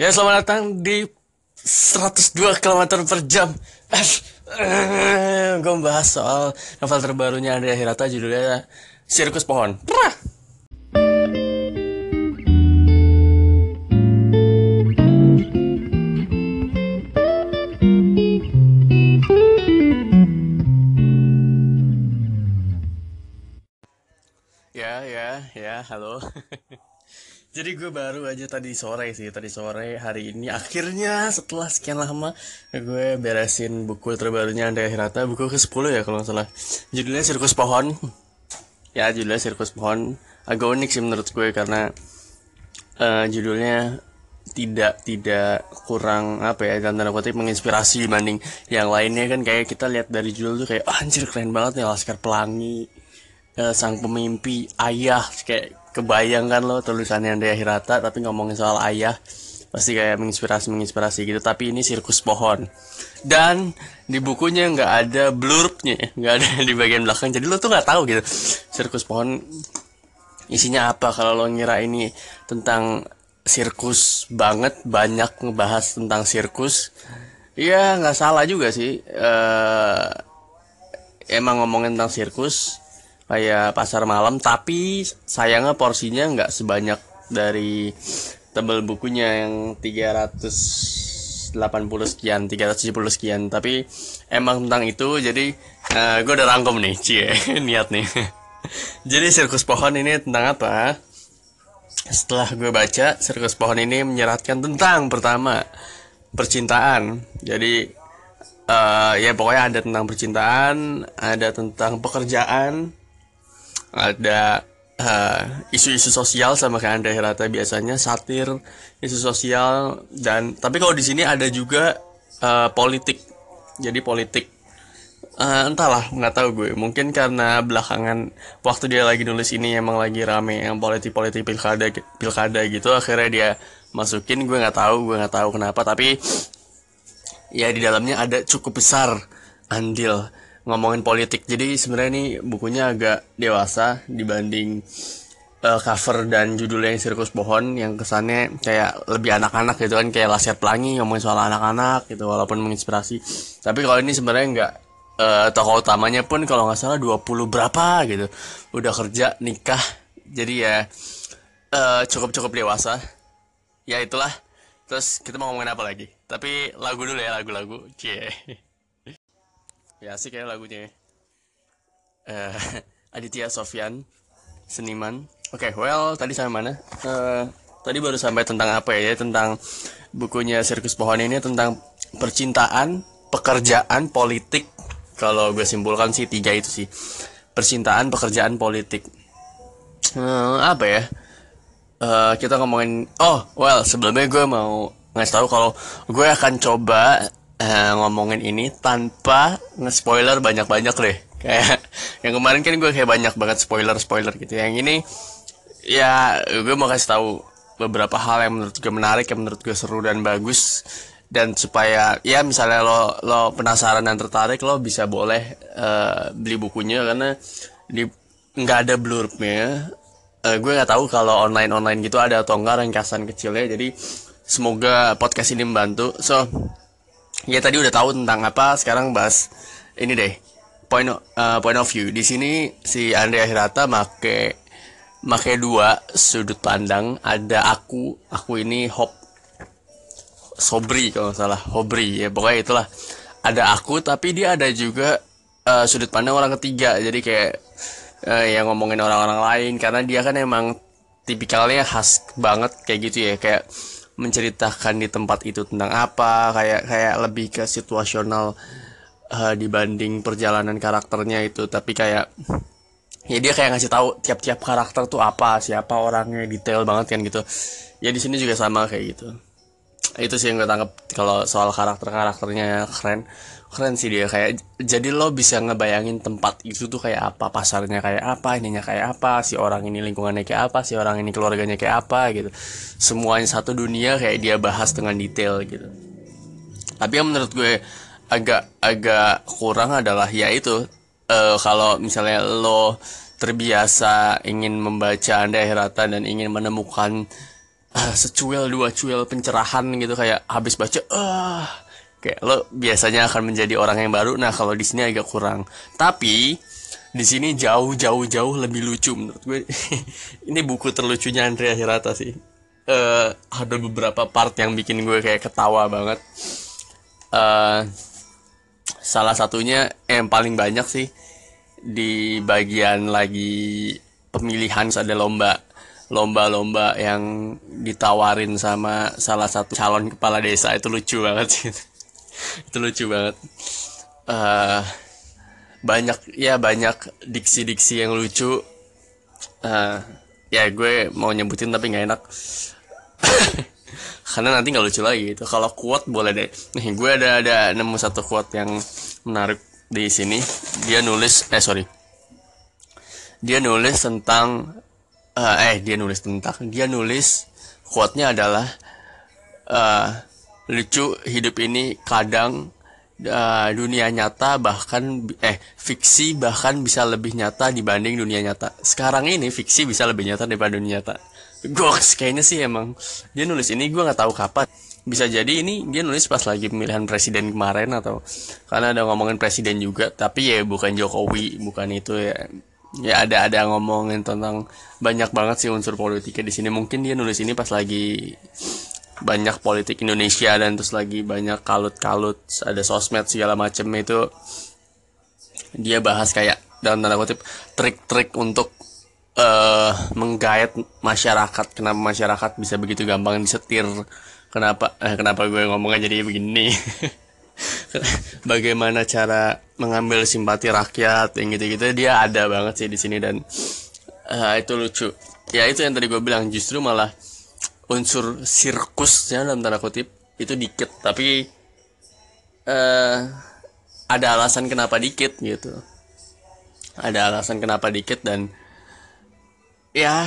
Ya selamat datang di 102 km per jam Gue membahas soal novel terbarunya Andrea Hirata judulnya Sirkus Pohon Prah! Ya, ya, ya, halo Jadi gue baru aja tadi sore sih, tadi sore hari ini akhirnya setelah sekian lama gue beresin buku terbarunya Andrea Hirata, buku ke-10 ya kalau nggak salah. Judulnya Sirkus Pohon. Ya, judulnya Sirkus Pohon. Agak unik sih menurut gue karena uh, judulnya tidak tidak kurang apa ya dalam tanda kutip menginspirasi dibanding yang lainnya kan kayak kita lihat dari judul tuh kayak oh, anjir keren banget nih Laskar Pelangi uh, sang pemimpi ayah. Kayak kebayangkan lo tulisannya Andrea Hirata tapi ngomongin soal ayah. Pasti kayak menginspirasi menginspirasi gitu. Tapi ini sirkus pohon. Dan di bukunya nggak ada blurbnya nggak ada di bagian belakang. Jadi lo tuh nggak tahu gitu sirkus pohon isinya apa. Kalau lo ngira ini tentang sirkus banget banyak ngebahas tentang sirkus ya nggak salah juga sih. Uh, emang ngomongin tentang sirkus kayak pasar malam tapi sayangnya porsinya nggak sebanyak dari tebel bukunya yang 380 sekian 370 sekian. Tapi emang tentang itu jadi uh, gue udah rangkum nih cie niat nih. Jadi sirkus pohon ini tentang apa? Setelah gue baca sirkus pohon ini menyeratkan tentang pertama percintaan. Jadi uh, ya pokoknya ada tentang percintaan ada tentang pekerjaan ada isu-isu uh, sosial sama kayak Andre Hirata biasanya satir isu sosial dan tapi kalau di sini ada juga uh, politik. Jadi politik uh, entahlah nggak tahu gue. Mungkin karena belakangan waktu dia lagi nulis ini emang lagi rame yang politik politik pilkada pilkada gitu akhirnya dia masukin. Gue nggak tahu gue nggak tahu kenapa. Tapi ya di dalamnya ada cukup besar andil ngomongin politik. Jadi sebenarnya ini bukunya agak dewasa dibanding uh, cover dan judulnya yang Sirkus Pohon yang kesannya kayak lebih anak-anak gitu kan kayak Laser Pelangi ngomongin soal anak-anak gitu walaupun menginspirasi. Tapi kalau ini sebenarnya nggak uh, tokoh utamanya pun kalau nggak salah 20 berapa gitu. Udah kerja, nikah. Jadi ya uh, cukup-cukup dewasa. Ya itulah. Terus kita mau ngomongin apa lagi? Tapi lagu dulu ya, lagu-lagu. Cie. Ya sih kayak lagunya uh, Aditya Sofyan seniman. Oke okay, well tadi sampai mana? Uh, tadi baru sampai tentang apa ya? Tentang bukunya sirkus pohon ini tentang percintaan pekerjaan politik. Kalau gue simpulkan sih tiga itu sih. Percintaan pekerjaan politik. Uh, apa ya? Uh, kita ngomongin oh well sebelumnya gue mau ngasih tahu kalau gue akan coba uh, ngomongin ini tanpa nge-spoiler banyak-banyak deh. Kayak yang kemarin kan gue kayak banyak banget spoiler-spoiler gitu. Yang ini ya gue mau kasih tahu beberapa hal yang menurut gue menarik, yang menurut gue seru dan bagus dan supaya ya misalnya lo lo penasaran dan tertarik lo bisa boleh uh, beli bukunya karena di nggak ada blurbnya uh, gue nggak tahu kalau online online gitu ada atau enggak ringkasan kecilnya jadi semoga podcast ini membantu so ya tadi udah tahu tentang apa sekarang bahas ini deh point uh, point of view. Di sini si Andrea Hirata make make dua sudut pandang. Ada aku aku ini hop sobri kalau salah hobri ya pokoknya itulah. Ada aku tapi dia ada juga uh, sudut pandang orang ketiga. Jadi kayak uh, yang ngomongin orang-orang lain karena dia kan emang tipikalnya khas banget kayak gitu ya. Kayak menceritakan di tempat itu tentang apa kayak kayak lebih ke situasional uh, dibanding perjalanan karakternya itu. Tapi kayak ya dia kayak ngasih tahu tiap-tiap karakter tuh apa siapa orangnya detail banget kan gitu. Ya di sini juga sama kayak gitu. Itu sih yang gue tangkap kalau soal karakter karakternya keren keren sih dia kayak jadi lo bisa ngebayangin tempat itu tuh kayak apa pasarnya kayak apa ininya kayak apa si orang ini lingkungannya kayak apa si orang ini keluarganya kayak apa gitu. Semuanya satu dunia kayak dia bahas dengan detail gitu. Tapi yang menurut gue agak agak kurang adalah ya itu uh, kalau misalnya lo terbiasa ingin membaca Hirata dan ingin menemukan uh, secuil dua cuil pencerahan gitu kayak habis baca ah uh, kayak lo biasanya akan menjadi orang yang baru. Nah kalau di sini agak kurang. Tapi di sini jauh jauh jauh lebih lucu menurut gue. Ini buku terlucunya Andrea Hirata sih. Uh, ada beberapa part yang bikin gue kayak ketawa banget. Uh, salah satunya yang paling banyak sih di bagian lagi pemilihan ada lomba lomba-lomba yang ditawarin sama salah satu calon kepala desa. Itu lucu banget sih itu lucu banget. Uh, banyak ya banyak diksi-diksi yang lucu. Uh, ya gue mau nyebutin tapi nggak enak. Karena nanti nggak lucu lagi itu kalau quote boleh deh. Nih gue ada ada nemu satu quote yang menarik di sini. Dia nulis eh sorry. Dia nulis tentang uh, eh dia nulis tentang dia nulis quote-nya adalah uh, lucu hidup ini kadang uh, dunia nyata bahkan eh fiksi bahkan bisa lebih nyata dibanding dunia nyata. Sekarang ini fiksi bisa lebih nyata daripada dunia nyata. Goks kayaknya sih emang. Dia nulis ini gue nggak tahu kapan. Bisa jadi ini dia nulis pas lagi pemilihan presiden kemarin atau karena ada ngomongin presiden juga tapi ya bukan Jokowi bukan itu ya. Ya ada ada ngomongin tentang banyak banget sih unsur politiknya di sini. Mungkin dia nulis ini pas lagi banyak politik Indonesia dan terus lagi banyak kalut-kalut ada sosmed segala macem itu dia bahas kayak dalam tanda kutip trik-trik untuk uh, menggait masyarakat. Kenapa masyarakat bisa begitu gampang disetir? Kenapa eh, kenapa gue ngomongnya jadi begini? Bagaimana cara mengambil simpati rakyat yang gitu-gitu. Dia ada banget sih di sini dan uh, itu lucu. Ya itu yang tadi gue bilang justru malah unsur sirkusnya dalam tanda kutip itu dikit. Tapi uh, ada alasan kenapa dikit gitu. Ada alasan kenapa dikit dan ya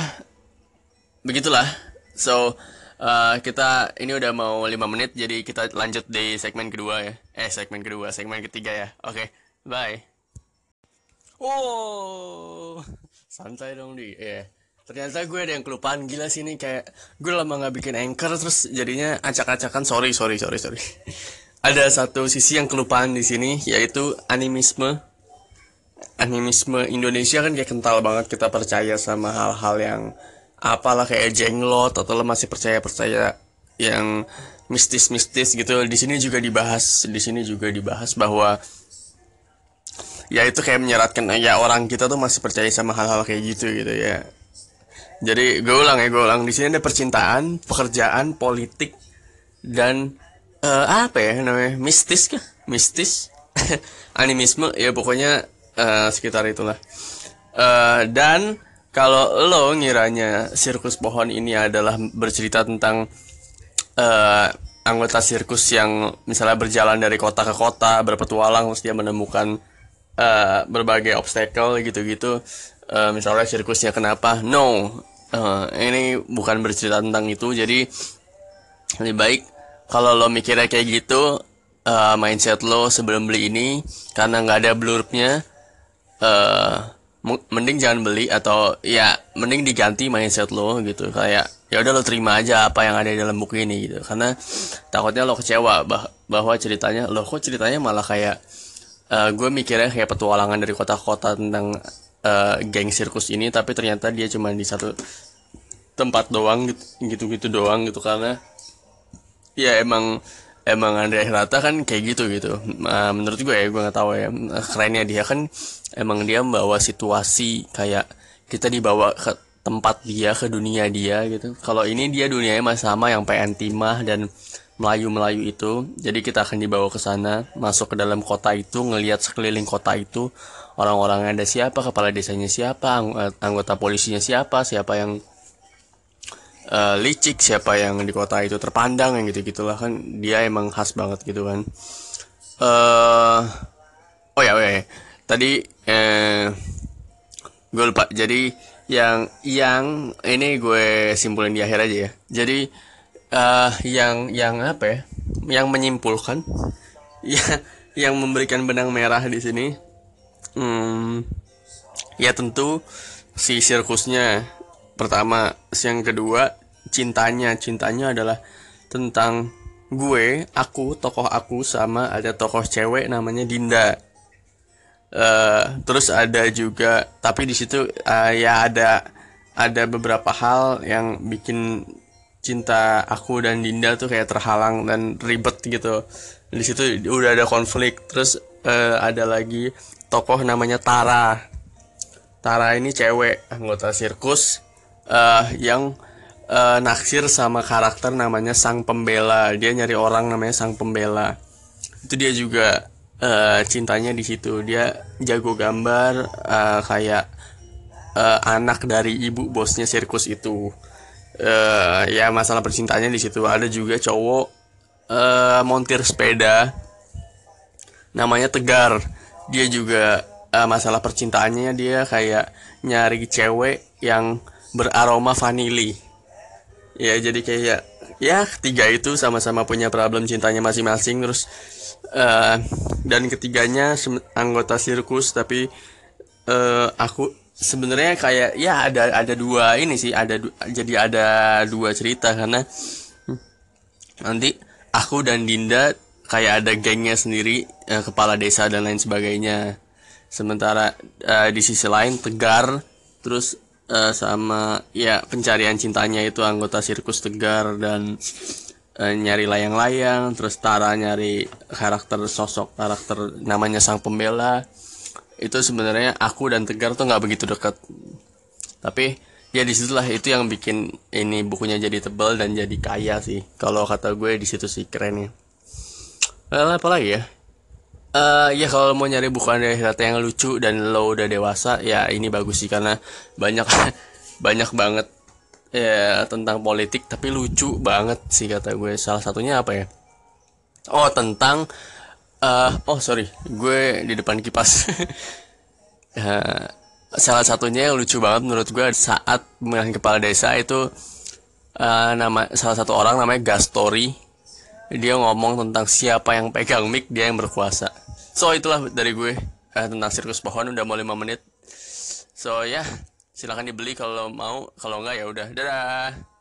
begitulah. So uh, kita ini udah mau 5 menit jadi kita lanjut di segmen kedua ya. Eh segmen kedua segmen ketiga ya. Oke okay, bye. Oh santai dong di. Ya yeah. Ternyata gue ada yang kelupaan gila sih ini kayak gue lama nggak bikin anchor terus jadinya acak-acakan sorry sorry sorry sorry. Ada satu sisi yang kelupaan di sini yaitu animisme. Animisme Indonesia kan kayak kental banget kita percaya sama hal-hal yang apalah kayak jenglot atau lo masih percaya percaya yang mistis-mistis gitu. Di sini juga dibahas di sini juga dibahas bahwa ya itu kayak menyeratkan ya orang kita tuh masih percaya sama hal-hal kayak gitu gitu ya jadi gue ulang ya gue ulang. Di sini ada percintaan pekerjaan politik dan uh, apa ya namanya? Mistis kah? Mistis? Animisme? Ya pokoknya uh, sekitar itulah. Uh, dan kalau lo ngiranya sirkus pohon ini adalah bercerita tentang uh, anggota sirkus yang misalnya berjalan dari kota ke kota berpetualang terus dia menemukan uh, berbagai obstacle gitu-gitu. Uh, misalnya sirkusnya kenapa? No uh, ini bukan bercerita tentang itu jadi lebih baik kalau lo mikirnya kayak gitu uh, mindset lo sebelum beli ini karena nggak ada blurbnya uh, mending jangan beli atau ya mending diganti mindset lo gitu. Kayak ya udah lo terima aja apa yang ada di dalam buku ini gitu. Karena takutnya lo kecewa bah bahwa ceritanya lo kok ceritanya malah kayak uh, gue mikirnya kayak petualangan dari kota-kota tentang uh, geng sirkus ini tapi ternyata dia cuma di satu tempat doang gitu gitu doang gitu karena ya emang emang Andrea Hirata kan kayak gitu gitu. Uh, menurut gue ya gue nggak tahu ya kerennya dia kan emang dia membawa situasi kayak kita dibawa ke tempat dia ke dunia dia gitu. Kalau ini dia dunianya masih sama yang PN Timah dan Melayu-Melayu itu. Jadi kita akan dibawa ke sana masuk ke dalam kota itu ngelihat sekeliling kota itu orang-orang ada siapa kepala desanya siapa anggota polisinya siapa siapa yang uh, licik siapa yang di kota itu terpandang yang gitu gitulah kan. Dia emang khas banget gitu kan. Uh, oh ya oh ya tadi eh, gue lupa. Jadi yang yang ini gue simpulin di akhir aja ya. Jadi uh, yang yang apa ya? Yang menyimpulkan ya yang memberikan benang merah di sini hmm, ya tentu si sirkusnya pertama yang kedua cintanya. Cintanya adalah tentang gue aku tokoh aku sama ada tokoh cewek namanya Dinda uh, terus ada juga tapi di situ uh, ya ada ada beberapa hal yang bikin cinta aku dan Dinda tuh kayak terhalang dan ribet gitu. Di situ udah ada konflik terus uh, ada lagi tokoh namanya Tara. Tara ini cewek anggota sirkus uh, yang uh, naksir sama karakter namanya Sang Pembela. Dia nyari orang namanya Sang Pembela. Itu dia juga uh, cintanya di situ. Dia jago gambar uh, kayak uh, anak dari ibu bosnya sirkus itu. Uh, ya masalah percintaannya di situ. Ada juga cowok uh, montir sepeda namanya Tegar. Dia juga uh, masalah percintaannya dia kayak nyari cewek yang beraroma vanili. Ya jadi kayak ya ketiga itu sama-sama punya problem cintanya masing-masing terus uh, dan ketiganya anggota sirkus tapi uh, aku sebenarnya kayak ya ada ada dua ini sih ada jadi ada dua cerita karena hmm, nanti aku dan Dinda kayak ada gengnya sendiri uh, kepala desa dan lain sebagainya. Sementara uh, di sisi lain Tegar terus uh, sama ya pencarian cintanya itu anggota sirkus Tegar dan uh, nyari layang-layang terus Tara nyari karakter sosok karakter namanya sang pembela. Itu sebenarnya aku dan Tegar tuh nggak begitu dekat. Tapi ya di situlah itu yang bikin ini bukunya jadi tebal dan jadi kaya sih. Kalau kata gue di situ sih keren ya Lalu apa lagi ya uh, ya kalau mau nyari buku dari Hirata yang lucu dan lo udah dewasa ya ini bagus sih karena banyak banyak banget ya tentang politik tapi lucu banget sih kata gue. Salah satunya apa ya? Oh tentang uh, oh sorry gue di depan kipas. Uh, salah satunya yang lucu banget menurut gue saat pemilihan kepala desa itu uh, nama salah satu orang namanya Gastori dia ngomong tentang siapa yang pegang mic dia yang berkuasa. So itulah dari gue uh, tentang sirkus pohon. Udah mau 5 menit. So ya yeah, silahkan dibeli kalau mau. Kalau enggak ya udah. Dadah